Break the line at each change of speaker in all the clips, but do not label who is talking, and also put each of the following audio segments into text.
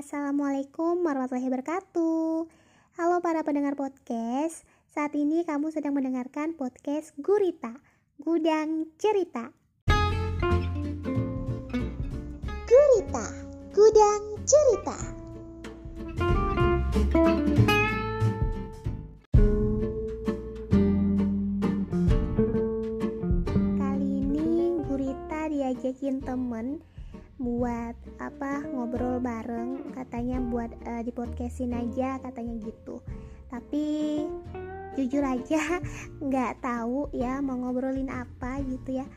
Assalamualaikum warahmatullahi wabarakatuh. Halo para pendengar podcast. Saat ini kamu sedang mendengarkan podcast Gurita, Gudang Cerita. Gurita, Gudang Cerita. Kali ini Gurita diajakin temen buat apa ngobrol bareng katanya buat uh, di podcastin aja katanya gitu. Tapi jujur aja nggak tahu ya mau ngobrolin apa gitu ya.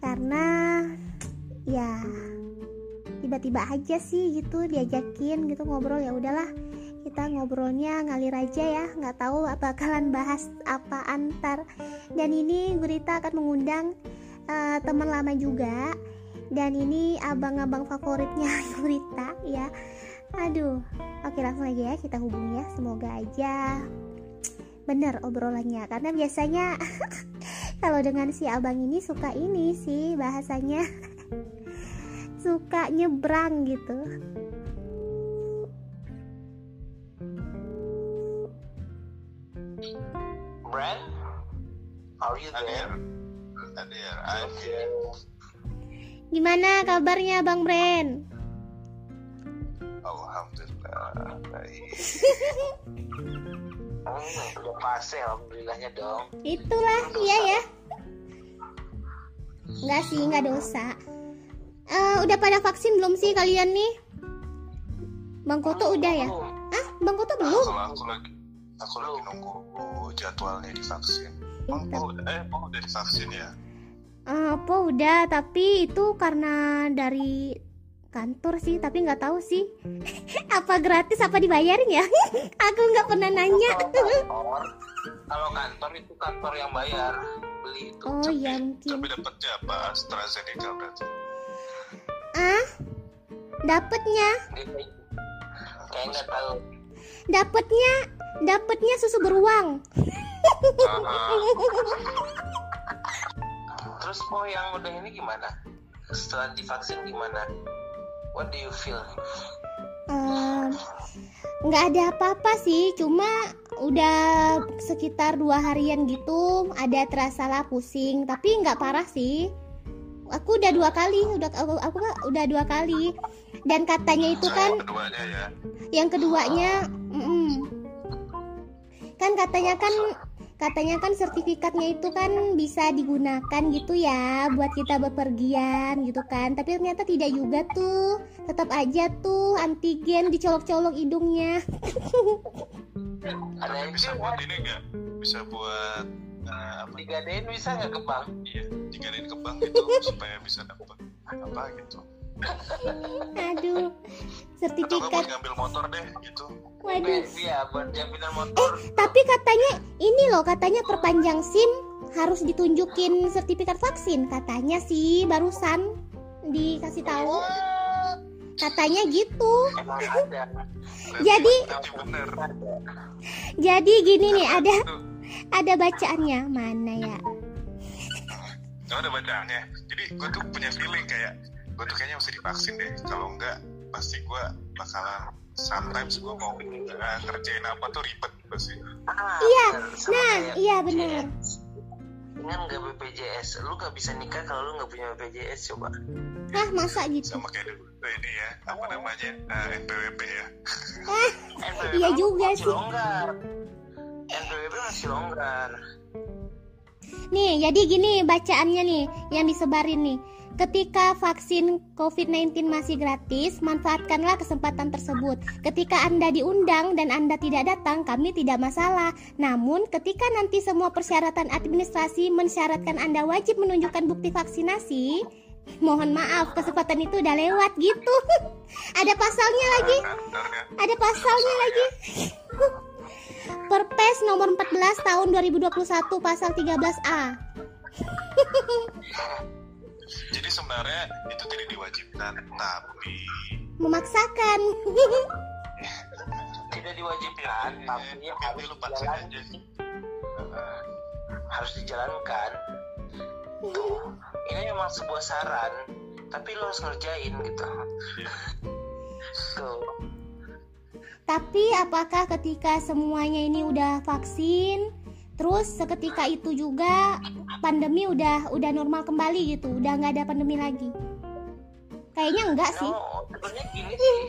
Karena ya tiba-tiba aja sih gitu diajakin gitu ngobrol ya udahlah kita ngobrolnya ngalir aja ya. Nggak tahu bakalan bahas apa antar dan ini Gurita akan mengundang uh, teman lama juga dan ini abang-abang favoritnya Gurita ya. Aduh oke langsung aja ya kita hubungi ya. Semoga aja bener obrolannya. Karena biasanya kalau dengan si abang ini suka ini sih bahasanya. Suka nyebrang gitu.
Brand, are you there?
Hadir, I'm here.
Gimana kabarnya Bang Bren?
Alhamdulillah baik.
Hmm, udah alhamdulillahnya dong.
Itulah iya ya. Enggak sih, enggak dosa. Eh, udah pada vaksin belum sih kalian nih? Bang Koto udah ya? Ah, Bang Koto belum?
Kalau aku lagi aku lagi nunggu jadwalnya divaksin. Paul udah, eh Paul udah divaksin ya?
Eh, apa udah, tapi itu karena dari kantor sih, tapi nggak tahu sih apa gratis apa dibayarin ya? Aku nggak pernah nanya.
Kalau kantor, kalau kantor itu kantor yang bayar beli itu.
Oh iya mungkin.
Tapi dapetnya apa? AstraZeneca berarti.
Ah, dapetnya,
Dia kayak- nggak tahu.
dapetnya, dapetnya susu beruang.
Terus oh yang udah ini gimana? Setelah divaksin gimana? What do you feel?
Nggak ada apa-apa sih cuma udah sekitar dua harian gitu ada terasa lah pusing tapi nggak parah sih aku udah dua kali udah aku, aku udah dua kali dan katanya itu kan
keduanya ya.
yang keduanya mm-mm. kan katanya kan katanya kan sertifikatnya itu kan bisa digunakan gitu ya buat kita bepergian gitu kan tapi ternyata tidak juga tuh tetap aja tuh antigen dicolok-colok hidungnya
Ada yang
bisa buat ini nggak? Bisa buat eh, apa?
digadein bisa nggak ke bank?
Iya, digadain ke bank gitu supaya bisa dapat apa gitu.
aduh
Atau
sertifikat
buat ngambil motor deh gitu.
waduh.
Iya, buat jaminan motor.
tapi katanya ini loh katanya perpanjang SIM harus ditunjukin sertifikat vaksin. Katanya sih barusan dikasih tahu. Katanya gitu. Jadi- jadi gini nih ada ada bacaannya. Mana ya?
Oh, ada bacaannya. Jadi gue tuh punya feeling kayak gue tuh kayaknya mesti divaksin deh. Kalau enggak pasti gue bakalan sometimes gue mau uh, ngerjain apa tuh ribet pasti.
Ah,
Iya,
bener.
Nah, iya, bener.
BPJS. Ingat nggak BPJS? Lu nggak bisa nikah kalau lu nggak punya BPJS coba.
Hah masa gitu
Sama kayak dulu tuh ini ya apa namanya uh, NPWP ya.
NPWP
Iya juga sih.
longgar. NPWP masih longgar.
Nih jadi gini bacaannya nih yang disebarin nih Ketika vaksin COVID-19 masih gratis, manfaatkanlah kesempatan tersebut. Ketika Anda diundang dan Anda tidak datang, kami tidak masalah. Namun, ketika nanti semua persyaratan administrasi mensyaratkan Anda wajib menunjukkan bukti vaksinasi, mohon maaf, kesempatan itu udah lewat gitu. Ada pasalnya lagi. Ada pasalnya lagi. Perpres nomor 14 tahun 2021 pasal 13A.
Jadi sebenarnya itu tidak diwajibkan, tapi
Memaksakan.
Tidak diwajibkan,
eh,
tapi
tapi
harus
lu paksain aja.
dijalankan. Harus dijalankan. Tuh, ini memang sebuah saran, tapi lo harus ngerjain gitu. Tuh.
Tapi apakah ketika semuanya ini udah vaksin, terus seketika itu juga pandemi udah udah normal kembali gitu, udah nggak ada pandemi lagi? Kayaknya enggak sih.
Sebenarnya gini sih.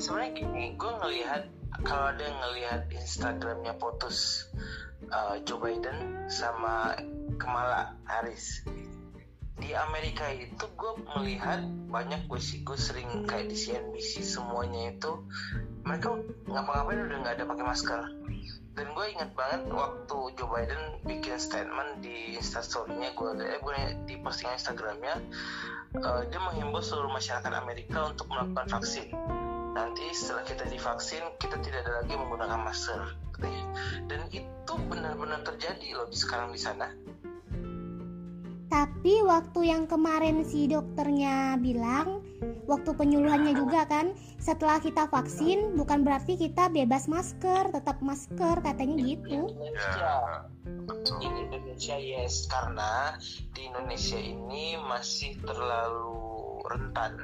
Sebenarnya gini, gue ngelihat kalau ada yang ngelihat Instagramnya potus uh, Joe Biden sama Kamala Harris di Amerika itu gue melihat banyak gue sih gue sering kayak di CNBC semuanya itu. Mereka ngapa-ngapain udah nggak ada pakai masker. Dan gue ingat banget waktu Joe Biden bikin statement di instastorynya gue eh gue di postingan Instagramnya uh, dia menghimbau seluruh masyarakat Amerika untuk melakukan vaksin. Nanti setelah kita divaksin kita tidak ada lagi menggunakan masker. Dan itu benar-benar terjadi loh sekarang di sana
tapi waktu yang kemarin si dokternya bilang, waktu penyuluhannya juga kan, setelah kita vaksin bukan berarti kita bebas masker, tetap masker katanya gitu.
Indonesia, Di Indonesia yes, karena di Indonesia ini masih terlalu rentan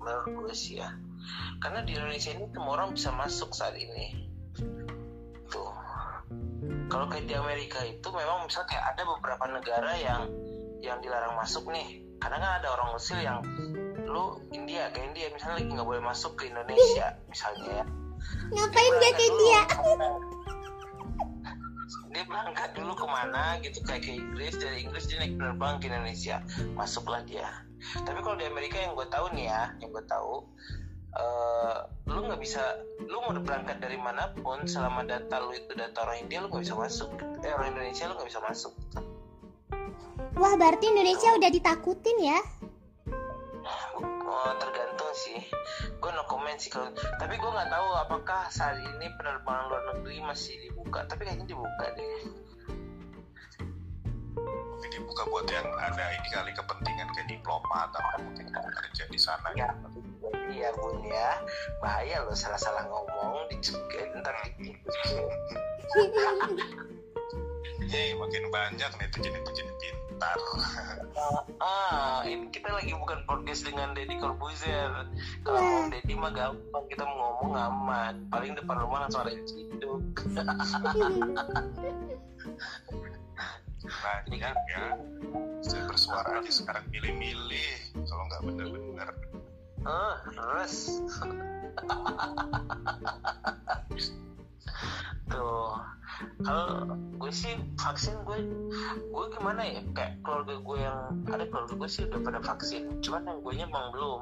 menurut gue sih ya. Karena di Indonesia ini semua orang bisa masuk saat ini. Tuh. Kalau kayak di Amerika itu memang misalnya kayak ada beberapa negara yang yang dilarang masuk nih. Karena kan ada orang Mesir yang lu India ke India misalnya lagi nggak boleh masuk ke Indonesia misalnya ya.
Ngapain dia ke India?
Dia berangkat dulu ke mana? Gitu kayak ke Inggris. Dari Inggris dia naik penerbang ke Indonesia. Masuklah dia. Tapi kalau di Amerika yang gue tahu nih ya yang gue tahu uh, lu nggak bisa lu mau berangkat dari mana pun selama data lu itu data orang India lu nggak bisa masuk. Eh orang Indonesia lu nggak bisa masuk
Wah, berarti Indonesia udah ditakutin ya?
Oh, tergantung sih. Gue no comment sih kalau. Tapi gue nggak tahu apakah saat ini penerbangan luar negeri masih dibuka. Tapi kayaknya dibuka deh.
Mungkin dibuka buat yang ada ini kali kepentingan kayak diplomat atau mungkin kerja di sana.
Ya, iya bun ya. Bahaya loh salah-salah ngomong dicegat ntar
Hei, makin banyak nih tuh jadi pintar.
Uh, ah, ini kita lagi bukan podcast dengan Deddy Corbuzier. Kalau ngomong Deddy mah gampang, kita mau ngomong aman. Paling depan rumah langsung ada yang ciduk.
banyak ya. Saya bersuara aja sekarang milih-milih. Kalau nggak bener-bener.
Ah, terus. Tuh. Kalau gue sih vaksin gue gue gimana ya? Kayak keluarga gue yang ada keluarga gue sih udah pada vaksin. Cuman yang gue nya emang belum.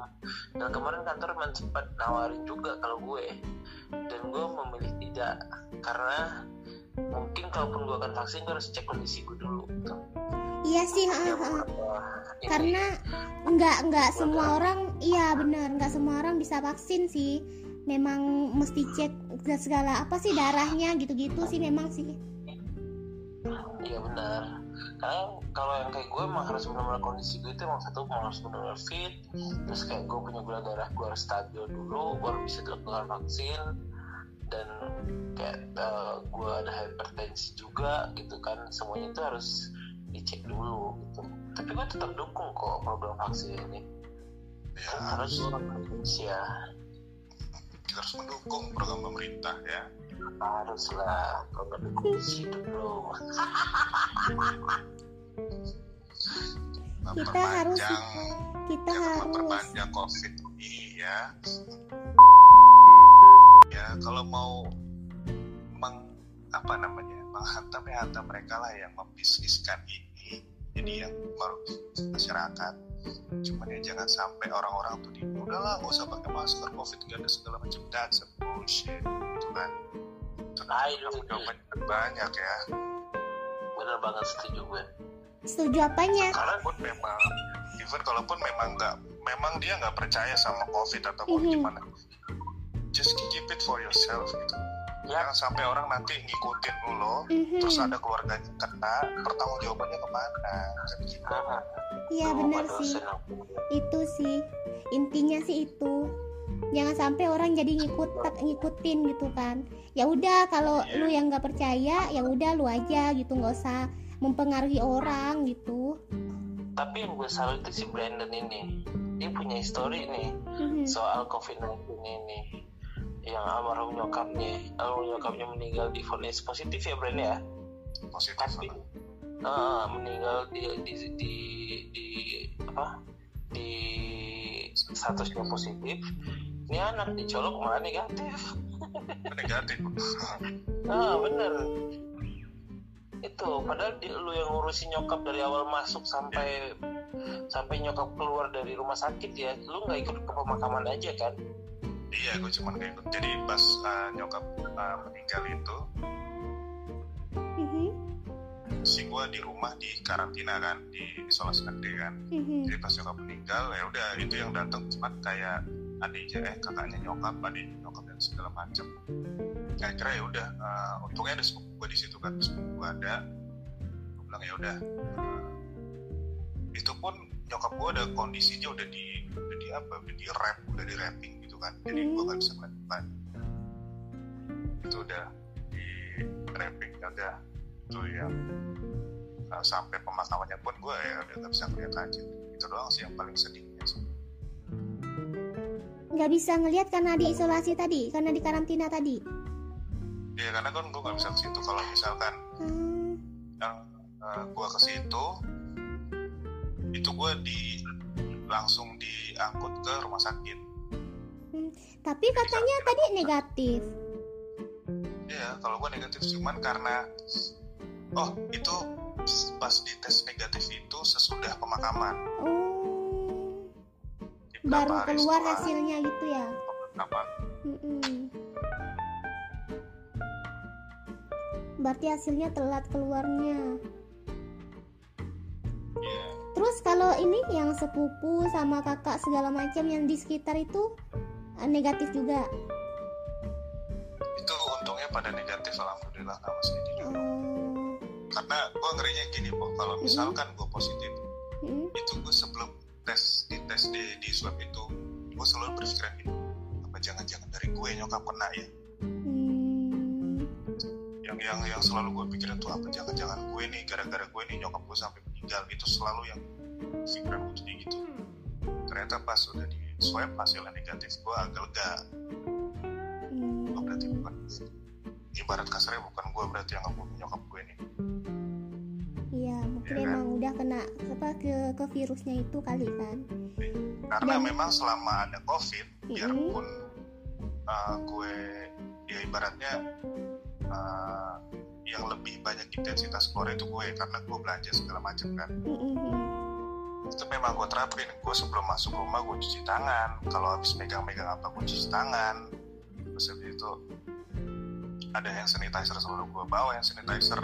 Dan kemarin kantor emang sempat nawarin juga kalau gue. Dan gue memilih tidak. Karena mungkin kalaupun gue akan vaksin gue harus cek kondisi gue dulu. Gitu.
Iya sih, ha, ha. karena nggak nggak semua orang, iya benar nggak semua orang bisa vaksin sih memang mesti cek segala apa sih darahnya gitu-gitu sih memang sih.
Iya benar. Karena kalau yang kayak gue emang harus benar-benar kondisi gue itu emang satu emang harus benar-benar fit. Terus kayak gue punya gula darah gue harus stabil dulu baru bisa dilakukan vaksin. Dan kayak uh, gue ada hipertensi juga gitu kan. Semuanya itu harus dicek dulu gitu. Tapi gue tetap dukung kok program vaksin ini. Ya, harus ya
kita harus mendukung program pemerintah ya.
Haruslah program hidup bro?
Kita harus kita harus.
memperpanjang covid ini ya. Ya kalau mau meng apa namanya menghantam ya hantam mereka lah yang membisniskan ini jadi yang merugikan masyarakat. Cuman ya jangan sampai orang-orang tuh di udahlah gak usah pakai masker covid gak ada segala macam. A bullshit. Gitu kan
itu
banyak ya.
Bener banget setuju gue.
Setuju apanya?
Karena pun memang even kalaupun memang nggak memang dia nggak percaya sama covid atau mm -hmm. gimana just keep it for yourself gitu ya. jangan sampai orang nanti ngikutin lo mm-hmm. terus ada keluarganya kena pertanggung jawabannya ke mana kan gitu
iya benar sih. itu sih. Intinya sih itu. Jangan sampai orang jadi ngikut ngikutin gitu kan. Ya udah kalau yeah. lu yang nggak percaya ya udah lu aja gitu. Nggak usah mempengaruhi orang gitu.
Tapi yang gue salut itu si Brandon ini dia punya histori nih mm-hmm. soal COVID-19 ini yang almarhum nyokapnya almarhum nyokapnya meninggal di vonis positif ya Bren ya?
Positif
tapi uh, meninggal di di di, di apa? Di statusnya positif. Ini anak dicolok malah negatif.
Negatif.
Ah bener. Itu padahal di, lu yang ngurusin nyokap dari awal masuk sampai sampai nyokap keluar dari rumah sakit ya lu nggak ikut ke pemakaman aja kan
iya gue cuman kayak ikut jadi pas uh, nyokap uh, meninggal itu
Mhm,
si gue di rumah di karantina kan di isolasi negeri kan.
Mhm.
jadi pas nyokap meninggal ya udah itu yang datang cuma kayak adiknya eh kakaknya nyokap adik nyokap dan segala macam nah kira ya udah uh, untungnya ada sepupu gue di situ kan sepupu gue ada. Gue bilang ya udah uh, itu pun nyokap gue ada kondisinya udah di udah di apa udah di rap udah di rapping kan. Jadi gue nggak bisa melakukan itu udah di rapping udah. Itu yang uh, sampai pemakamannya pun gue ya udah nggak bisa ngeliat aja itu doang sih yang paling sedihnya sih.
Nggak bisa ngelihat karena di isolasi tadi karena di karantina tadi?
Ya karena kan gue nggak bisa ke situ. Kalau misalkan
Hmm,
yang uh, gue ke situ itu gue di langsung diangkut ke rumah sakit.
Tapi katanya tadi negatif.
Ya kalau gue negatif cuman karena oh itu pas dites negatif itu sesudah pemakaman.
Oh. Baru keluar hasilnya gitu ya?
pemakaman.
Mm-mm. berarti hasilnya telat keluarnya.
Iya.
terus kalau ini yang sepupu sama kakak segala macam yang di sekitar itu negatif juga.
Itu untungnya pada negatif alhamdulillah nggak masih di
oh.
Karena gue ngerinya gini po kalau misalkan gue positif
mm,
itu gue sebelum tes di tes di, di swab itu gue selalu berpikiran gini apa jangan-jangan dari gue nyokap kena ya?
Hmm,
yang yang yang selalu gue pikirin tuh apa jangan-jangan gue nih gara-gara gue nih nyokap gue sampai meninggal. Itu selalu yang pikiran gue gitu. Ternyata pas udah di swab hasilnya negatif gue agak lega
hmm.
oh, berarti bukan ibarat kasarnya bukan gue berarti yang ngebunuh nyokap gue nih
Iya, mungkin
Iya kan?
emang udah kena apa ke ke virusnya itu kali kan.
karena
Dan-
memang selama ada covid
Mm-mm.
biarpun uh, gue ya ibaratnya uh, yang lebih banyak intensitas keluar itu gue karena gue belanja segala macam kan
Mm-mm.
Itu memang gue terapin. Gue sebelum masuk rumah gue cuci tangan. Kalau habis megang-megang apa gue cuci tangan. Terus habis itu ada hand sanitizer selalu gue bawa hand sanitizer.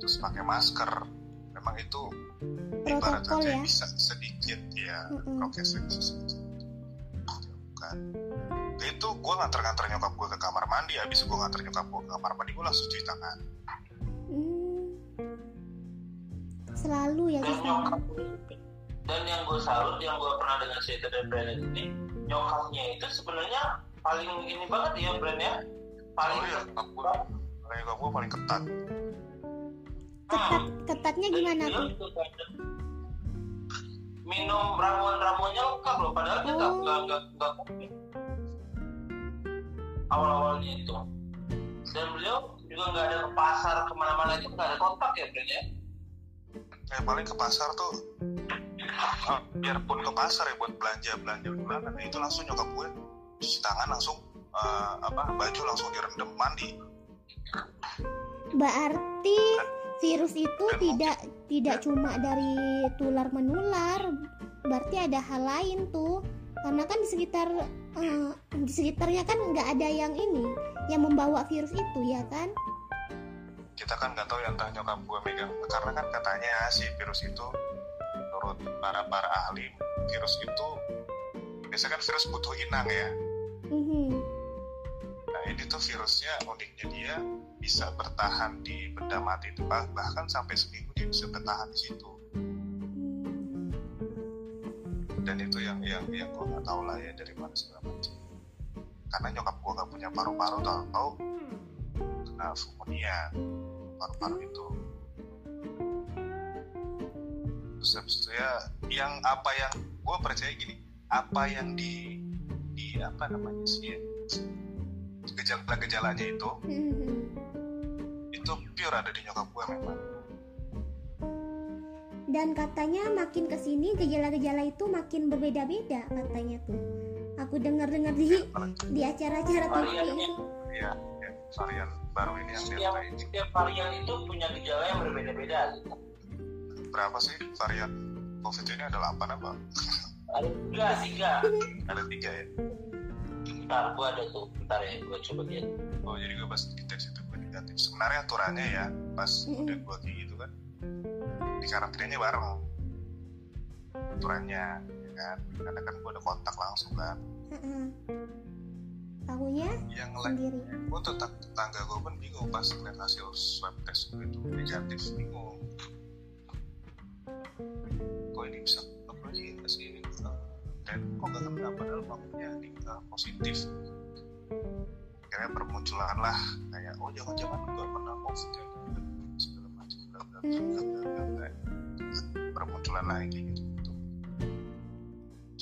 Terus pakai masker. Memang itu ibarat
Protokol
aja
ya.
bisa sedikit ya prokesnya bisa sedikit. Bukan itu gue nganter-nganter nyokap gue ke kamar mandi. Habis gue nganter nyokap gue ke kamar mandi gue langsung cuci tangan
Selalu ya
dan
gitu.
nyokap dan yang gue salut yang gue pernah dengar cerita dari Brandon ini nyokapnya itu sebenarnya paling ini banget ya Brand ya? Paling
oh iya nyokap gue nyokap gue paling ketat.
Ketat ketatnya
Dan
gimana tuh?
minum ramuan-ramuannya lengkap loh padahal nggak
Oh.
nggak nggak nggak covid awal-awalnya itu. Dan beliau juga nggak ada ke pasar ke mana-mana itu nggak ada kontak ya Brand ya
ya paling ke pasar tuh ah, biarpun ke pasar ya buat belanja belanja bulanan itu langsung nyokap gue cuci tangan langsung eh, apa baju langsung direndam mandi
Berarti virus itu
Dan
tidak tidak cuma dari tular menular. Berarti ada hal lain tuh. Karena kan di sekitar eh, di sekitarnya kan nggak ada yang ini yang membawa virus itu ya kan?
Kita kan nggak tahu ya entah nyokap gue megang karena kan katanya si virus itu menurut para para ahli virus itu biasanya kan virus butuh inang ya
Mhm.
nah ini tuh virusnya uniknya dia bisa bertahan di benda mati itu bah- bahkan sampai seminggu dia bisa bertahan di situ
Hmm.
dan itu yang yang yang gue nggak tahu lah ya dari mana segala macam karena nyokap gue nggak punya paru-paru tahu tahu kena pneumonia paru-paru itu. Terus habis itu ya yang apa yang gue percaya gini apa yang di di apa namanya sih ya, gejala-gejalanya itu
Mhm.
itu pure ada di nyokap gue memang.
Dan katanya makin ke sini gejala-gejala itu makin berbeda-beda katanya tuh. Aku dengar-dengar di di acara-acara TV itu
ya varian baru ini yang
setiap,
delta ini.
setiap varian itu punya gejala yang berbeda-beda gitu.
berapa sih varian? Covid ini ada 8 apa?
Ada tiga tiga
ada tiga ya?
Ntar gua ada tuh. Ntar ya gua coba lihat.
Oh jadi gue pas kita situ gue negatif sebenarnya aturannya ya pas udah gue kayak gitu kan di karantinanya bareng. Aturannya ya kan? Karena kan gue ada kontak langsung kan
Tahunya
yang
sendiri.
gue tuh tet- tetangga gue pun bingung pas ngeliat hasil swab test gue itu. Negatif bingung. Kok ini bisa apa ya sih Eh, dan kok gak kena padahal bangunnya di eh, positif. Akhirnya bermunculan lah kayak oh jangan-jangan gue pernah covid ya segala macam bla bla bla bermunculan lagi gitu gitu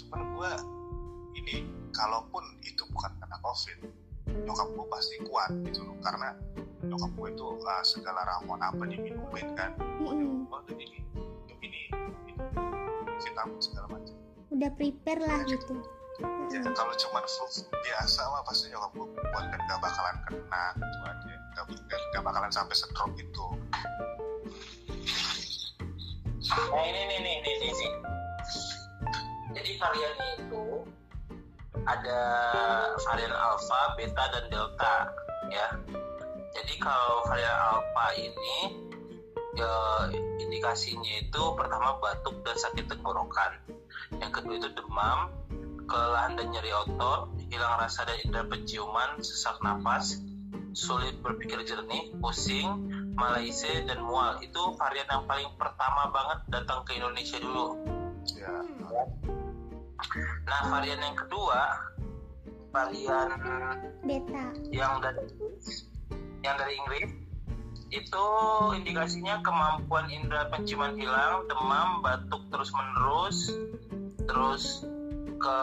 cuman gue ini kalaupun itu bukan karena covid nyokap gue pasti kuat gitu loh. Karena nyokap gue itu ah, segala ramuan apa diminumin kan. Oh jadi ini minum ini minum vitamin segala macam.
Udah prepare lah gitu.
ya kalau cuma flu biasa mah pasti nyokap gue kuat dan gak bakalan kena gitu aja. Gak, gak, gak bakalan sampai sedrop itu
nah ini nih nih nih nih, nih. jadi variannya itu ada varian alpha, beta dan delta ya. Jadi kalau varian alpha ini ya, indikasinya itu pertama batuk dan sakit tenggorokan. Yang kedua itu demam, kelelahan dan nyeri otot, hilang rasa dan indera penciuman, sesak nafas, sulit berpikir jernih, pusing, malaise dan mual. Itu varian yang paling pertama banget datang ke Indonesia dulu.
ya
Nah, varian yang kedua, varian
beta.
yang dari yang dari Inggris itu indikasinya kemampuan indera penciuman hilang, demam, batuk terus menerus, terus ke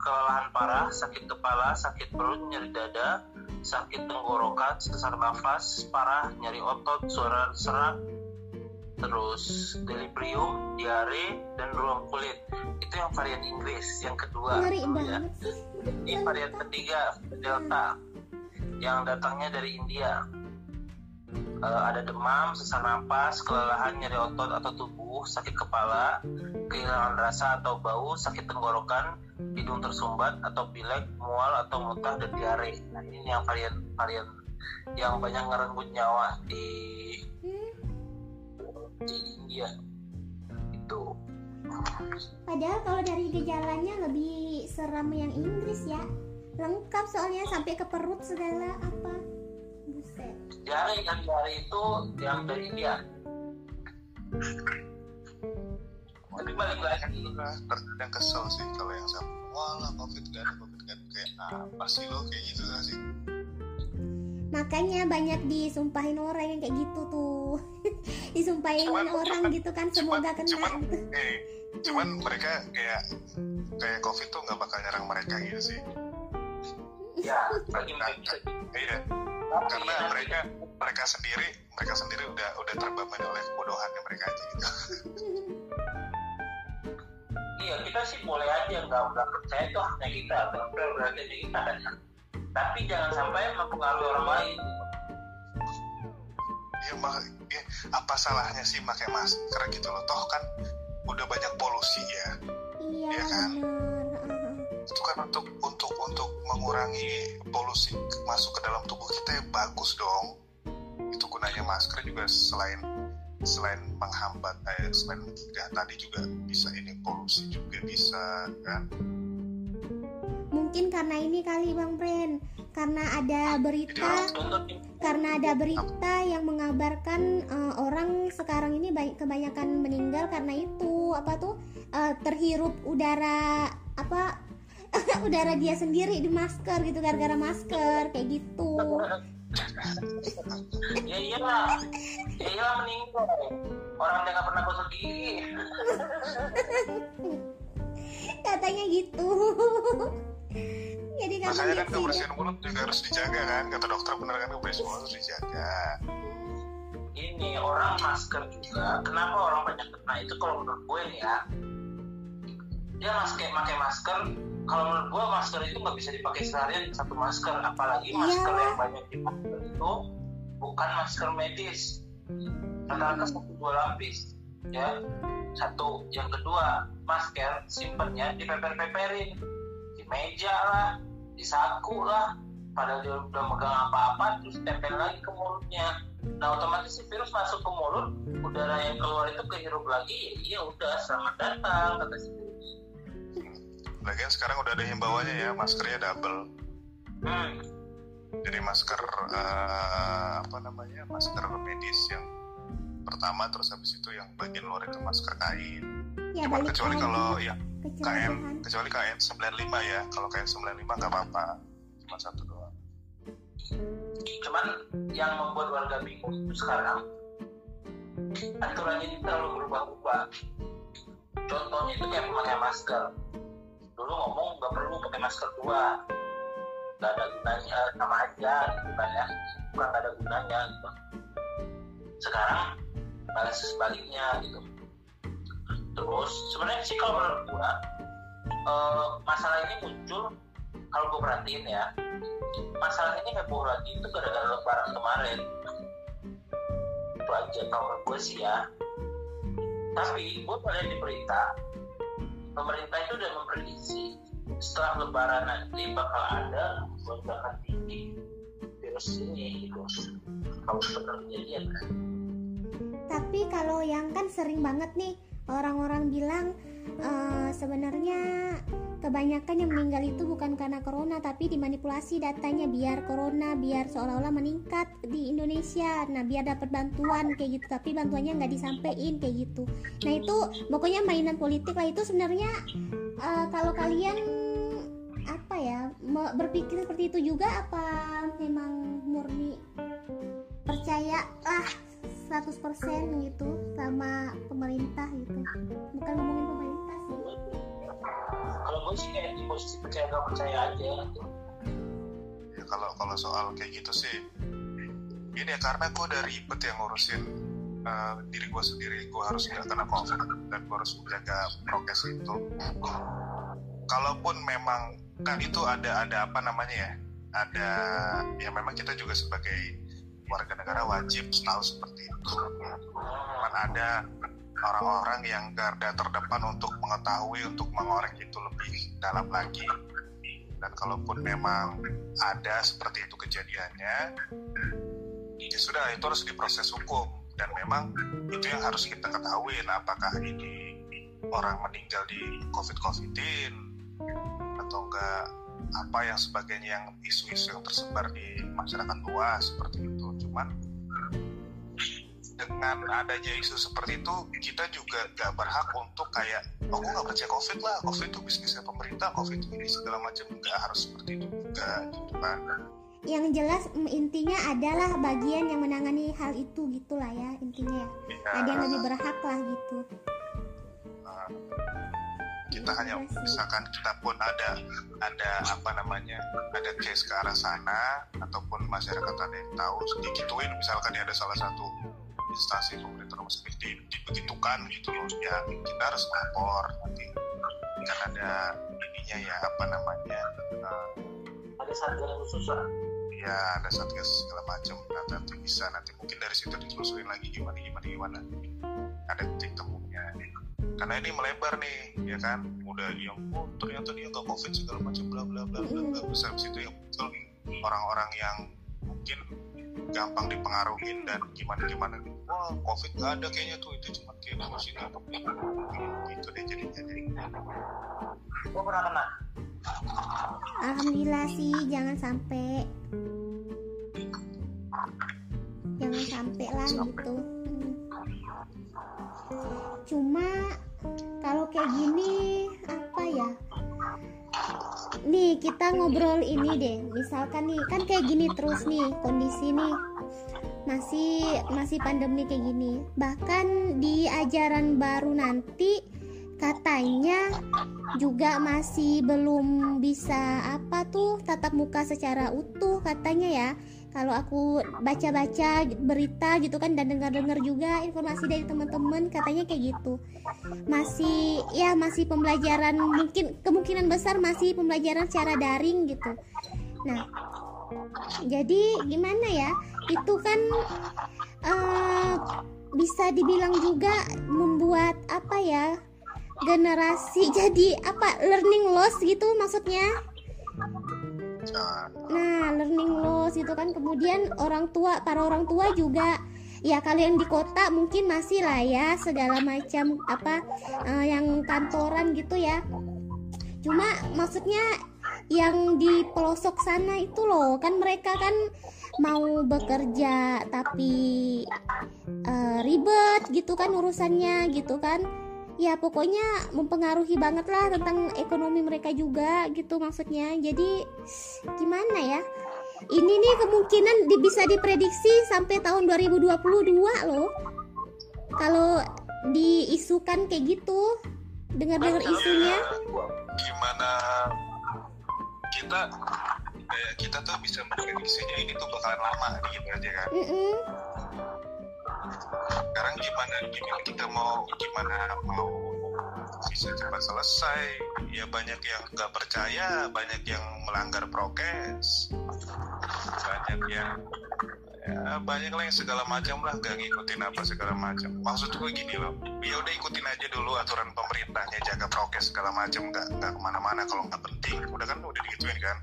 kelelahan parah, sakit kepala, sakit perut, nyeri dada, sakit tenggorokan, sesak nafas parah, nyeri otot, suara serak, terus delirium, diare, dan ruam kulit. Itu yang varian Inggris. Yang kedua,
ngeri
ya. Ini varian ketiga, Delta, yang datangnya dari India. Eh, ada demam, sesak napas, kelelahan, nyeri otot atau tubuh, sakit kepala, kehilangan rasa atau bau, sakit tenggorokan, hidung tersumbat atau pilek, mual atau muntah dan diare. Nah ini yang varian varian yang banyak ngerenggut nyawa di
Hmm.
Di India itu.
Padahal kalau dari gejalanya lebih seram yang Inggris ya. Lengkap soalnya sampai ke perut segala apa. Buset.
Diare kan diare itu yang dari India. Tapi balik lagi
terkadang kesel sih kalau yang sama walah covid gak ada covid gak ada kayak apa sih lo kayak gitu gak sih
Makanya banyak disumpahin orang yang kayak gitu tuh. disumpahin
Cuman-
orang
cuman-
gitu kan
cuman
semoga kena.
cuman
gitu.
eh, cuman mereka kayak kayak covid tuh nggak bakal nyerang mereka gitu sih.
Ya mereka
iya. Karena mereka mereka sendiri mereka sendiri udah udah terbebani oleh kebodohannya mereka aja gitu.
Iya kita sih boleh aja nggak nggak percaya itu haknya kita. Benar berarti kita kan tapi jangan sampai mempengaruhi orang lain.
Ya, mak ya, apa salahnya sih pakai masker gitu loh? Toh kan udah banyak polusi ya.
Iya
Iya kan?
benar.
itu kan untuk untuk untuk mengurangi polusi masuk ke dalam tubuh kita ya bagus dong. Itu gunanya masker juga selain selain menghambat eh, selain mencegah tadi juga bisa ini polusi juga bisa kan
Mungkin karena ini kali Bang Pren, karena ada berita karena ada berita yang mengabarkan eh, orang sekarang ini banyak kebanyakan meninggal karena itu. Apa tuh? Eh, terhirup udara apa? Udara dia sendiri di masker gitu gara-gara masker kayak gitu.
Ya iyalah. Ya iyalah meninggal. Orang dia nggak pernah gosok gigi
katanya gitu jadi kamu
makanya kan kebersihan mulut juga harus dijaga kan. Kata dokter benar kan kebersihan mulut harus dijaga.
Ini orang masker juga. Kenapa orang banyak kena? Itu kalau menurut gue nih ya. Dia masker pakai masker. Kalau menurut gue masker itu nggak bisa dipakai seharian satu masker. Apalagi masker
Iyalah.
yang banyak dipakai itu bukan masker medis. Rata-rata satu dua lapis ya. Satu. Yang kedua masker simpennya dipeper-peperin di meja lah di saku lah. Padahal dia udah megang apa-apa terus tempel lagi ke mulutnya. Nah otomatis si virus masuk ke mulut udara yang keluar itu kehirup lagi ya udah selamat datang kata si virus.
Lagian sekarang udah ada himbauannya ya maskernya double.
Hmm.
jadi masker eh, apa namanya masker medis yang pertama terus habis itu yang bagian luar itu masker kain.
Ya
cuman
balik
kecuali kalau ya
cegahan.
kecuali KN 95 ya. Kalau KN 95 nggak apa-apa. Cuma satu doang.
Cuman yang membuat warga bingung itu sekarang aturannya ini terlalu berubah-ubah. Contohnya itu kayak memakai masker. Dulu ngomong nggak perlu pakai masker dua. Nggak ada gunanya sama aja gitu kan ya bukan nggak ada gunanya gitu. Sekarang malah sebaliknya gitu terus sebenarnya sih kalau menurut gua eh, masalah ini muncul kalau gue perhatiin ya masalah ini heboh lagi itu gara-gara lebaran kemarin. Itu aja kalau gue sih ya. Tapi gue melihat di berita pemerintah itu udah memprediksi setelah lebaran nanti bakal ada lonjakan tinggi virus ini gitu. Kalau benar kejadian kan?
Tapi kalau yang kan sering banget nih orang-orang bilang eh, sebenarnya kebanyakan yang meninggal itu bukan karena corona tapi dimanipulasi datanya biar corona biar seolah-olah meningkat di Indonesia. Nah biar dapat bantuan kayak gitu. Tapi bantuannya nggak disampaikan kayak gitu. Nah itu pokoknya mainan politik lah. Itu sebenarnya eh, kalau kalian apa ya berpikir seperti itu juga apa memang murni? Percaya lah 100% gitu sama pemerintah gitu. Bukan ngomongin pemerintah sih.
Kalau gue sih kayak di posisi percaya gak percaya aja.
Ya kalau kalau soal kayak gitu sih ini ya karena gue udah ribet yang ngurusin eh, diri gue sendiri. Gue harus nggak kena covid dan gue harus menjaga prokes itu. Kalaupun memang kan itu ada ada apa namanya ya? Ada ya memang kita juga sebagai warga negara wajib tahu seperti itu. Cuman ada orang-orang yang garda terdepan untuk mengetahui untuk mengorek itu lebih dalam lagi. Dan kalaupun memang ada seperti itu kejadiannya ya sudah itu harus diproses hukum. Dan memang itu yang harus kita ketahui apakah ini orang meninggal di covid covidin atau enggak apa yang sebagainya yang isu-isu yang tersebar di masyarakat luas seperti itu cuman dengan adanya isu seperti itu kita juga gak berhak untuk kayak oh gue gak percaya covid lah covid itu bisnisnya pemerintah covid ini segala macam. Nggak harus seperti itu juga gitu kan
yang jelas mm, intinya adalah bagian yang menangani hal itu gitulah ya intinya ya.
Ya,
ada yang lebih berhak lah gitu.
Uh, kita hanya misalkan kita pun ada ada apa namanya ada case ke arah sana ataupun masyarakat ada yang tahu digituin misalkan ya ada salah satu instansi pemerintah rumah sakit di, dibegitukan gitu loh ya. Kita harus lapor nanti. Kan ada ininya ya apa namanya uh,
ada satgas khusus lah
ya ada satgas segala macam. Nah, nanti bisa nanti mungkin dari situ ditelusurin lagi gimana gimana gimana. Ada titik temunya karena ini melebar nih ya kan? Udah yang oh ternyata dia nggak covid segala macam bla bla bla bla bla. Terus habis itu yang muncul orang-orang yang mungkin gampang dipengaruhin dan gimana gimana wah covid nggak ada kayaknya tuh itu cuma kayak virus ini atau gitu deh jadinya. Deh
gue pernah kena.
Alhamdulillah sih jangan sampai. Jangan sampai lah gitu. Hmm. Cuma kalau kayak gini apa ya? Nih kita ngobrol ini deh. Misalkan nih kan kayak gini terus nih kondisi nih. Masih masih pandemi kayak gini. Bahkan di ajaran baru nanti katanya juga masih belum bisa apa tuh tatap muka secara utuh katanya ya kalau aku baca-baca berita gitu kan dan dengar-dengar juga informasi dari teman-teman katanya kayak gitu. Masih ya masih pembelajaran mungkin kemungkinan besar masih pembelajaran secara daring gitu. Nah jadi gimana ya? Itu kan uh, bisa dibilang juga membuat apa ya generasi jadi apa learning loss gitu maksudnya nah learning loss gitu kan. Kemudian orang tua para orang tua juga. Ya kalian di kota mungkin masih lah ya segala macam apa uh, yang kantoran gitu ya. Cuma maksudnya yang di pelosok sana itu loh kan mereka kan mau bekerja tapi uh, ribet gitu kan urusannya gitu kan ya pokoknya mempengaruhi banget lah tentang ekonomi mereka juga gitu maksudnya. Jadi gimana ya? Ini nih kemungkinan di, bisa diprediksi sampai tahun 2022 loh. Kalau diisukan kayak gitu dengar-dengar isunya.
gimana kita kayak kita tuh bisa memprediksinya ini tuh bakalan lama gitu aja kan? Mm -mm. Sekarang gimana gimana kita mau gimana mau bisa cepat selesai? Ya banyak yang nggak percaya banyak yang melanggar prokes. Banyak yang ya banyak lah yang segala macam lah gak ngikutin apa segala macam. Maksud gue gini loh ya udah ikutin aja dulu aturan pemerintahnya jaga prokes segala macam nggak nggak ke mana-mana kalau nggak penting. Udah kan udah digituin kan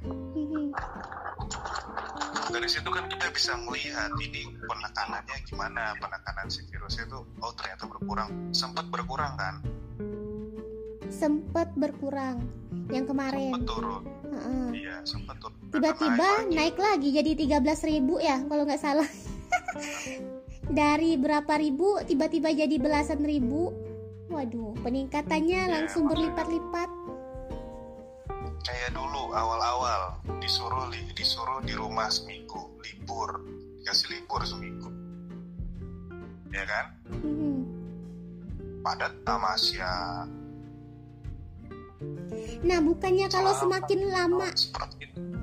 dari situ kan kita bisa melihat ini penekanannya gimana penekanan si virusnya itu oh ternyata berkurang. Sempat berkurang kan?
Sempat berkurang. Yang kemarin.
Sempat turun. Uh-uh. iya sempat turun.
Tiba-tiba naik, naik lagi jadi 13 ribu ya kalau nggak salah. Dari berapa ribu tiba-tiba jadi belasan ribu. Waduh peningkatannya ya, langsung berlipat-lipat
kayak dulu awal-awal disuruh disuruh di rumah seminggu libur dikasih libur seminggu ya kan hmm. padat tamasya
Nah, bukannya kalau semakin lama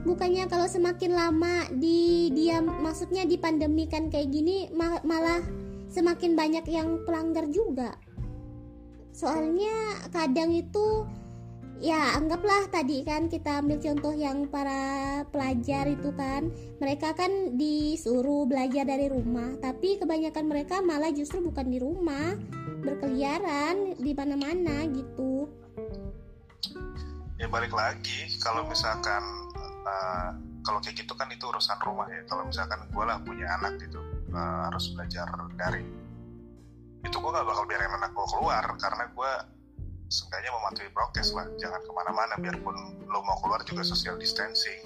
bukannya kalau semakin lama di dia maksudnya di pandemi kan kayak gini malah semakin banyak yang pelanggar juga. Soalnya kadang itu ya anggaplah tadi kan kita ambil contoh yang para pelajar itu kan mereka kan disuruh belajar dari rumah tapi kebanyakan mereka malah justru bukan di rumah berkeliaran di mana-mana gitu.
Ya balik lagi kalau misalkan uh, kalau kayak gitu kan itu urusan rumah ya. Kalau misalkan gue lah punya anak gitu uh, harus belajar dari itu gue gak bakal biarin anak gue keluar karena gue seenggaknya mematuhi prokes lah jangan ke mana-mana biarpun lo mau keluar juga social distancing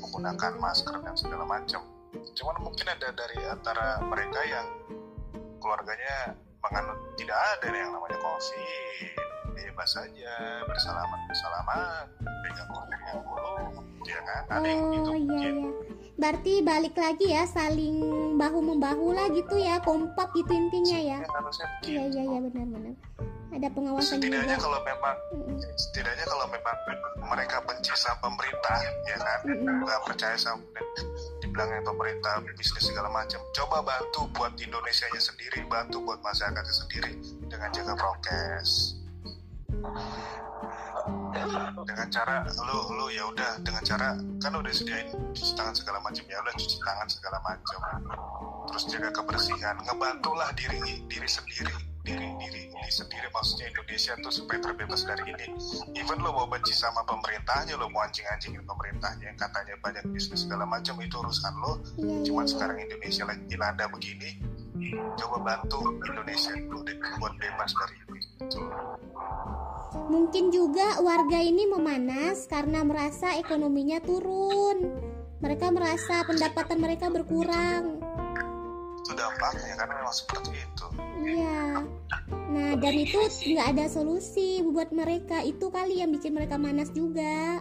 menggunakan masker dan segala macam. Cuman mungkin ada dari antara mereka yang keluarganya menganut tidak ada yang namanya covid bebas saja bersalaman bersalaman pegang guru pegang guru ya kan? Ada yang gitu
oh, iya, iya. berarti balik lagi ya saling bahu membahu lah gitu ya kompak gitu intinya ya. Iya iya iya benar-benar ada pengawasan
setidaknya juga. kalau memang setidaknya kalau memang mereka benci sama pemerintah ya kan? Nggak percaya sama dibilangnya pemerintah bisnis segala macam. Coba bantu buat Indonesia nya sendiri bantu buat masyarakatnya sendiri dengan jaga prokes dengan cara lu lu ya udah dengan cara kan udah sediain cuci tangan segala macam ya udah cuci tangan segala macam. Terus jaga kebersihan ngebantulah diri diri sendiri diri diri ini sendiri maksudnya Indonesia tuh supaya terbebas dari ini even lo mau benci sama pemerintahnya lo mau anjing-anjingin pemerintahnya yang katanya banyak bisnis segala macam itu urusan lo iya, cuman sekarang Indonesia lagi dilanda begini coba bantu Indonesia dulu buat bebas dari itu
Mungkin juga warga ini memanas karena merasa ekonominya turun. Mereka merasa pendapatan mereka berkurang.
Itu dampaknya karena memang seperti itu.
Iya. Nah, dan itu nggak ada solusi buat mereka. Itu kali yang bikin mereka manas juga.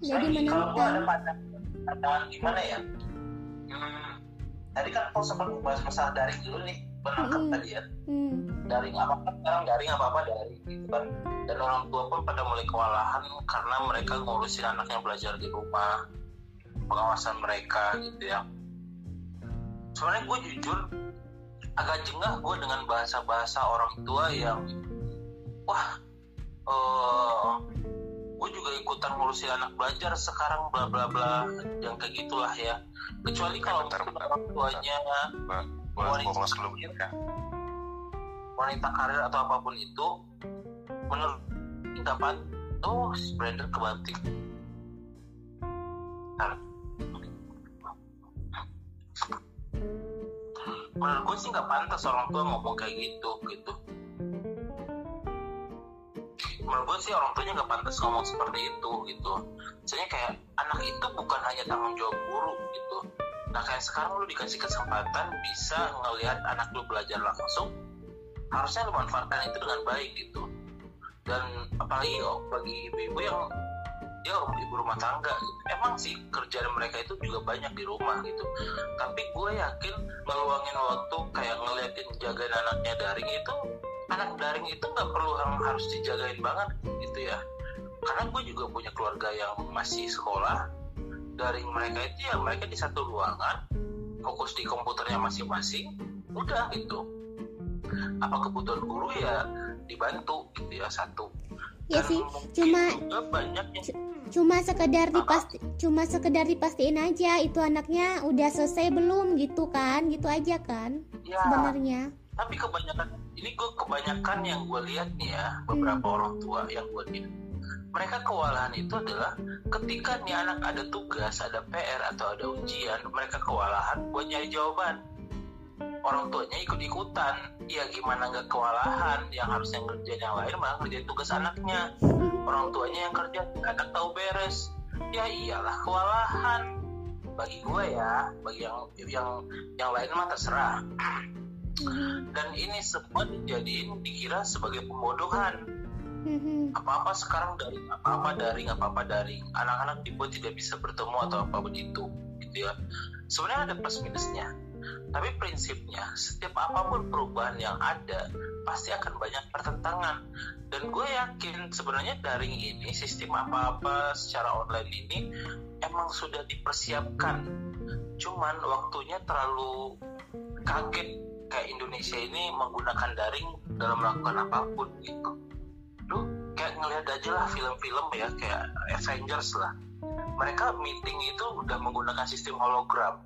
Jadi menentang.
Gimana ya? Hmm, tadi kan kalau sempat bahas masalah daring dulu nih benar kan
Hmm.
tadi ya
hmm.
daring apa apa sekarang daring apa apa daring gitu kan dan orang tua pun pada mulai kewalahan karena mereka ngurusin anaknya belajar di rumah pengawasan mereka gitu ya sebenarnya gue jujur agak jengah gue dengan bahasa-bahasa orang tua yang wah eh gue juga ikutan ngurusin anak belajar sekarang bla bla bla yang kayak gitulah ya kecuali kalau
bentar,
orang tuanya Wanita.
ya
wanita karir atau apa pun itu menurut nggak pan oh si kebanting Bentar. Menurut gue sih nggak pantas orang tua ngomong kayak gitu gitu. Menurut gue sih orang tuanya nggak pantas ngomong seperti itu gitu. Misalnya kayak anak itu bukan hanya tanggung jawab guru gitu. Nah kayak sekarang lu dikasih kesempatan bisa ngelihat anak lu belajar langsung harusnya lu manfaatkan itu dengan baik gitu. Dan apalagi oh, bagi ibu-ibu yang dia ibu rumah tangga. Gitu. emang sih kerjaan mereka itu juga banyak di rumah gitu. Tapi gue yakin meluangin waktu kayak ngeliatin jagain anaknya daring itu anak daring itu nggak perlu harus dijagain banget gitu ya. Karena gue juga punya keluarga yang masih sekolah daring mereka itu ya mereka di satu ruangan fokus di komputernya masing-masing udah gitu. Apa kebutuhan guru ya dibantu gitu ya satu
Ya sih, cuma- cuma sekedar dipasti cuma sekedar dipastiin aja itu anaknya udah selesai belum gitu kan gitu aja kan
ya.
sebenarnya.
Tapi kebanyakan ini gue kebanyakan yang gue lihat nih ya beberapa
Hmm.
orang tua yang gue lihat. Mereka kewalahan itu adalah ketika nih anak ada tugas ada PR atau ada ujian mereka kewalahan buat nyari jawaban orang tuanya ikut ikutan ya gimana nggak kewalahan? Yang harusnya ngerjain yang lain malah ngerjain tugas anaknya. Orang tuanya yang kerja anak tahu beres. Ya iyalah kewalahan. Bagi gue ya bagi yang yang yang lain mah terserah. Dan ini semua dijadiin dikira sebagai pembodohan. Apa-apa sekarang daring apa-apa daring apa-apa daring anak-anak dibuat tidak bisa bertemu atau apa pun itu gitu ya. Sebenarnya ada plus minusnya tapi prinsipnya setiap apa pun perubahan yang ada pasti akan banyak pertentangan. Dan gue yakin sebenarnya daring ini sistem apa-apa secara online ini emang sudah dipersiapkan. Cuman waktunya terlalu kaget kayak Indonesia ini menggunakan daring dalam melakukan apa pun gitu. Lu kayak ngelihat aja lah film-film ya kayak Avengers lah. Mereka meeting itu udah menggunakan sistem hologram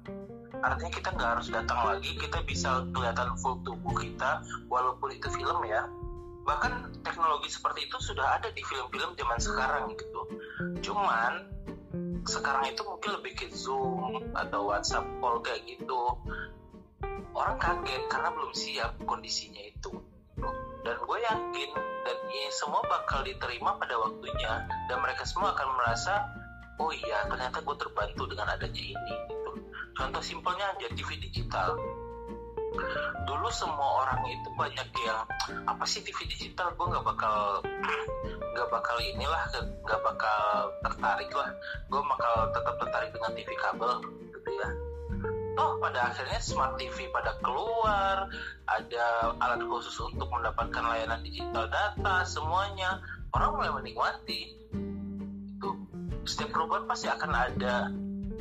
artinya kita nggak harus datang lagi kita bisa kelihatan full tubuh kita walaupun itu film ya. Bahkan teknologi seperti itu sudah ada di film-film zaman sekarang gitu. Cuman sekarang itu mungkin lebih ke zoom atau WhatsApp call kayak gitu. Orang kaget karena belum siap kondisinya itu. Dan gue yakin dan ini semua bakal diterima pada waktunya. Dan mereka semua akan merasa oh iya ternyata gue terbantu dengan adanya ini. Contoh simpelnya aja TV digital. Dulu semua orang itu banyak yang apa sih TV digital? Gue nggak bakal nggak bakal inilah nggak bakal tertarik lah. Gue bakal tetap tertarik dengan TV kabel gitu ya. Toh pada akhirnya smart TV pada keluar ada alat khusus untuk mendapatkan layanan digital data semuanya. Orang mulai menikmati. Itu setiap perubahan pasti akan ada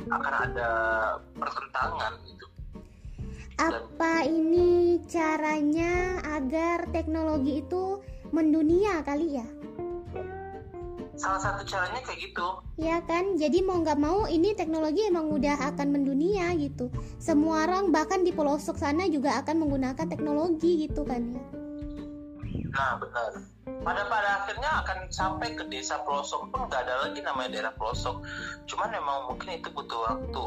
akan ada pertentangan gitu.
Apa ini caranya agar teknologi itu mendunia kali ya?
Salah satu caranya kayak gitu.
Ya kan? Jadi mau nggak mau ini teknologi emang udah akan mendunia gitu. Semua orang bahkan di pelosok sana juga akan menggunakan teknologi gitu kan ya
nah benar. Pada pada akhirnya akan sampai ke desa pelosok pun nggak ada lagi namanya daerah pelosok. Cuman memang mungkin itu butuh waktu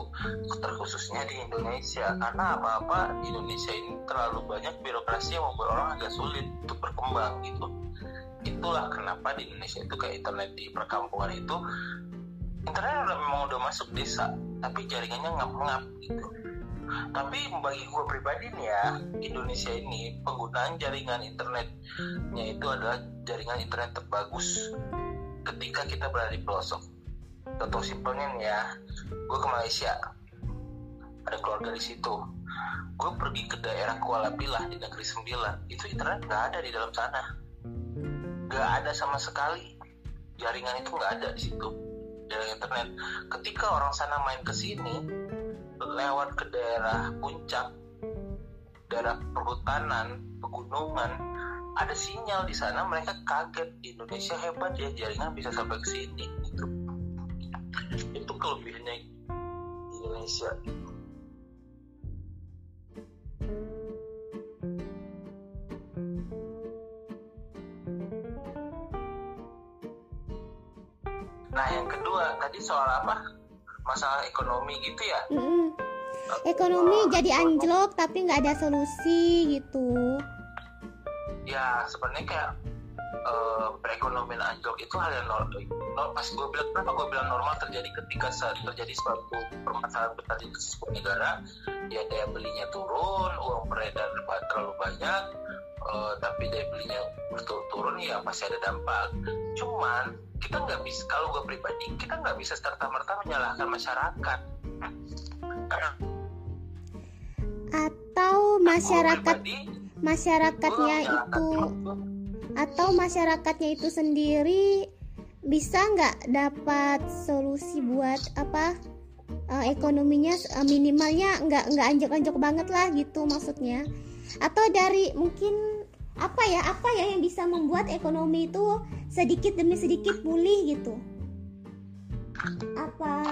terkhususnya di Indonesia. Karena apa-apa di Indonesia ini terlalu banyak birokrasi yang membuat orang agak sulit untuk berkembang gitu. Itulah kenapa di Indonesia itu kayak internet di perkampungan itu internet memang udah masuk desa tapi jaringannya ngap-ngap gitu tapi bagi gue pribadi nih ya Indonesia ini penggunaan jaringan internetnya itu adalah jaringan internet terbagus ketika kita berada di pelosok. Contoh simpelnya nih ya gue ke Malaysia ada keluarga di situ. Gue pergi ke daerah Kuala Pilah di negeri Sembilan itu internet nggak ada di dalam sana. Nggak ada sama sekali. Jaringan itu nggak ada di situ jaringan internet. Ketika orang sana main ke sini lewat ke daerah puncak daerah perhutanan pegunungan ada sinyal di sana mereka kaget Indonesia hebat ya jaringan bisa sampai ke sini gitu itu kelebihannya di Indonesia Nah yang kedua tadi soal apa? Masalah ekonomi gitu ya?
Mm-mm. Ekonomi jadi anjlok tapi nggak ada solusi gitu
Ya sebenarnya kayak eh, perekonomian anjlok itu hal yang normal. Pas gue bilang kenapa gue bilang normal terjadi ketika saat terjadi suatu permasalahan besar di sebuah negara, ya daya belinya turun, uang beredar terlalu banyak, eh, tapi daya belinya berturun turun ya pasti ada dampak. Cuman kita nggak bisa kalau gue pribadi kita nggak bisa serta merta menyalahkan masyarakat. Karena
masyarakat masyarakatnya itu atau masyarakatnya itu sendiri bisa nggak dapat solusi buat apa eh, ekonominya eh, minimalnya nggak nggak anjok-anjok banget lah gitu maksudnya. Atau dari mungkin apa ya apa ya yang bisa membuat ekonomi itu sedikit demi sedikit pulih gitu? Apa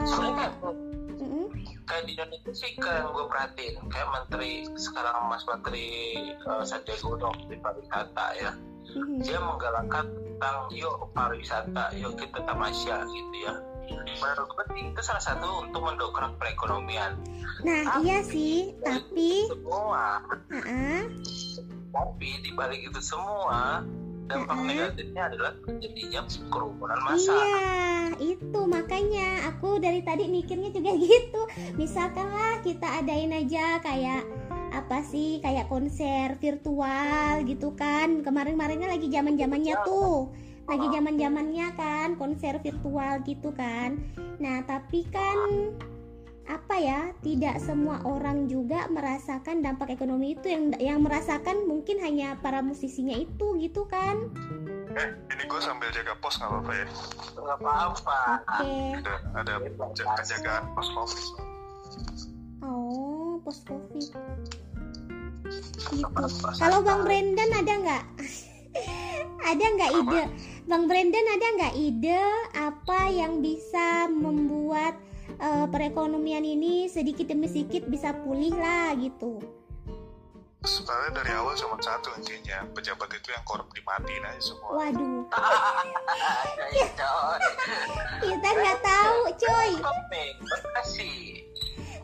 kayak, di Indonesia sih kayak yang gue perhatiin. Kayak menteri sekarang Mas Menteri uh, Sandiaga Uno di pariwisata ya.
Mhm.
dia menggalakkan tentang yuk pariwisata yuk kita tamasya gitu ya. Menurut gue itu salah satu untuk mendongkrak perekonomian.
Nah iya sih tapi
semua.
Ah
tapi di balik itu semua dampak negatifnya adalah terjadinya kerumunan massa
Iya, itu makanya aku dari tadi mikirnya juga gitu. Misalkan lah kita adain aja kayak apa sih kayak konser virtual gitu kan. Kemarin-kemarinnya lagi zaman-zamannya tuh. Lagi zaman-zamannya kan konser virtual gitu kan. Nah, tapi kan apa ya tidak semua orang juga merasakan dampak ekonomi itu yang yang merasakan mungkin hanya para musisinya itu gitu kan
Eh, ini gue sambil jaga pos nggak apa-apa ya.
nggak apa-apa
oke
Ada ada j- penjagaan pos covid.
Oh, post covid. Gitu. Kalau Bang Brandon ada nggak? ada nggak ide? Bang Brandon ada nggak ide apa yang bisa membuat eh, perekonomian ini sedikit demi sedikit bisa pulih lah gitu?
Sebenarnya dari awal cuma satu intinya pejabat itu yang korup dimatiin aja semua.
Waduh,
coy.
kita nggak tahu,
Bekasi.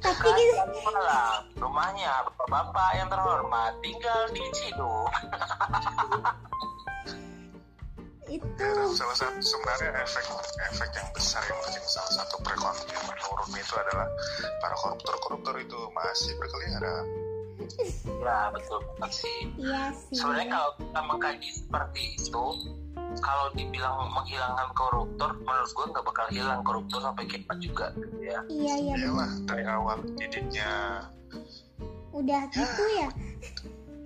Tapi kita,
Kan malam, rumahnya bapak-bapak yang terhormat tinggal di Ciduk.
itu
Ya, salah satu sebenarnya efek efek yang besar yang bikin salah satu perekonomian menurun itu adalah para koruptor koruptor itu masih berkeliaran.
Ya betul banget sih.
iya sih.
Sebenarnya kalau kita mengkaji seperti itu, kalau dibilang menghilangkan koruptor, menurut gue nggak bakal hilang koruptor sampai kiamat juga, gitu ya.
Iya iya
Iyalah dari awal didiknya
udah gitu ya.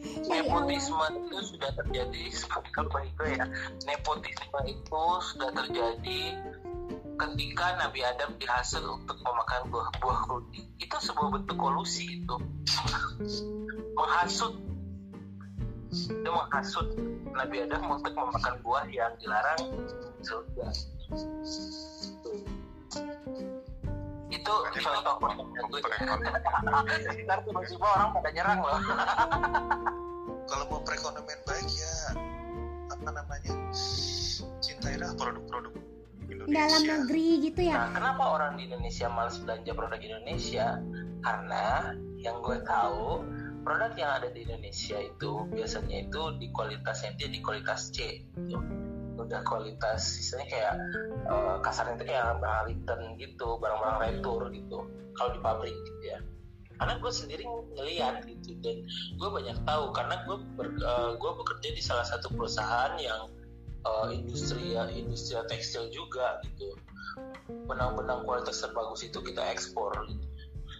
Nepotisme itu sudah terjadi seperti apa itu ya. Nepotisme itu sudah terjadi ketika Nabi Adam dihasil untuk memakan buah-buah rudi. Itu sebuah bentuk kolusi itu. Menghasut itu menghasut Nabi Adam untuk memakan buah yang dilarang di surga. Itu contoh. Ntar tiba-tiba orang pada nyerang loh.
kalau mau perekonomian baik ya apa namanya cintailah produk-produk Indonesia.
Dalam negeri gitu ya.
Nah, kenapa orang di Indonesia malas belanja produk Indonesia? Karena yang gue tahu produk yang ada di Indonesia itu biasanya itu di kualitasnya dia di kualitas C gitu. Udah kualitas istilahnya kayak eh, kasarnya itu kayak barang return gitu barang-barang retur gitu kalau di pabrik gitu ya. Karena gue sendiri ngeliat gitu dan gue banyak tahu karena gue ber- gue bekerja di salah satu perusahaan yang eh, industri ya industri tekstil juga gitu. Benang-benang kualitas terbagus itu kita ekspor gitu.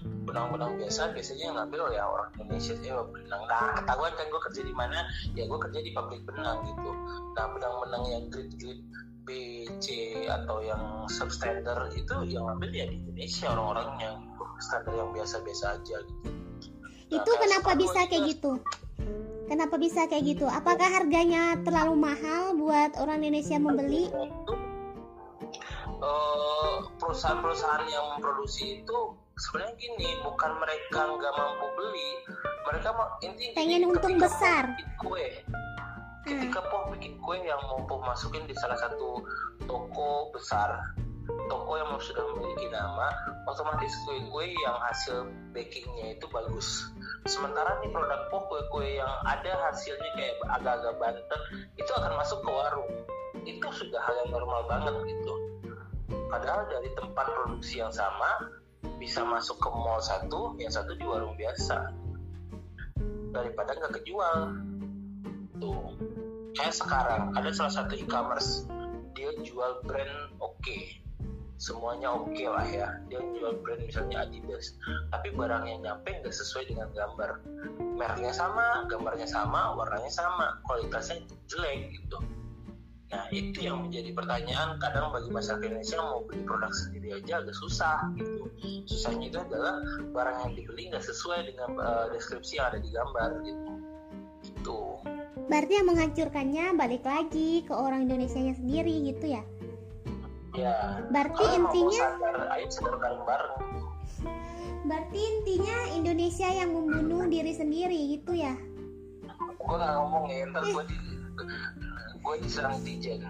Benang-benang biasa biasanya yang ngambil ya orang Indonesia ya benang nah ketahuan kan gue kerja di mana ya gue kerja di pabrik benang gitu nah benang-benang yang grid-grid B, C atau yang substandard itu yang ngambil ya di Indonesia orang-orangnya gitu. standar yang biasa-biasa aja gitu
Itu kenapa bisa kayak gitu? Kenapa bisa kayak gitu? Apakah harganya terlalu mahal buat orang Indonesia membeli?
Eh, perusahaan-perusahaan yang memproduksi itu sebenarnya gini bukan mereka nggak mampu beli mereka mau intinya
Pengen
gini,
untung besar.
Kue ketika Poh bikin kue yang mau Poh masukin di salah satu toko besar toko yang sudah memiliki nama otomatis kue-kue yang hasil bakingnya itu bagus. Sementara nih produk Poh kue-kue yang ada hasilnya kayak agak-agak bantet itu akan masuk ke warung. Itu sudah hal yang normal banget gitu. Padahal dari tempat produksi yang sama bisa masuk ke mall satu yang satu di warung biasa. Daripada nggak kejual. Tuh. Kayak sekarang ada salah satu e-commerce. Dia jual brand oke. Semuanya oke lah ya. Dia jual brand misalnya Adidas. Tapi barang yang nyampe nggak sesuai dengan gambar. Mereknya sama gambarnya sama warnanya sama. Kualitasnya jelek gitu Nah itu yang menjadi pertanyaan kadang bagi masyarakat Indonesia mau beli produk sendiri aja agak susah gitu. Susahnya itu adalah barang yang dibeli nggak sesuai dengan uh, deskripsi yang ada di gambar gitu. Itu.
Berarti yang menghancurkannya balik lagi ke orang Indonesia sendiri gitu ya?
Ya.
Berarti
kalau
intinya
sadar, ayo sadar bareng-bareng.
berarti intinya Indonesia yang membunuh diri sendiri gitu ya?
Gue nggak ngomong ya, ntar gue di gue diserang netizen.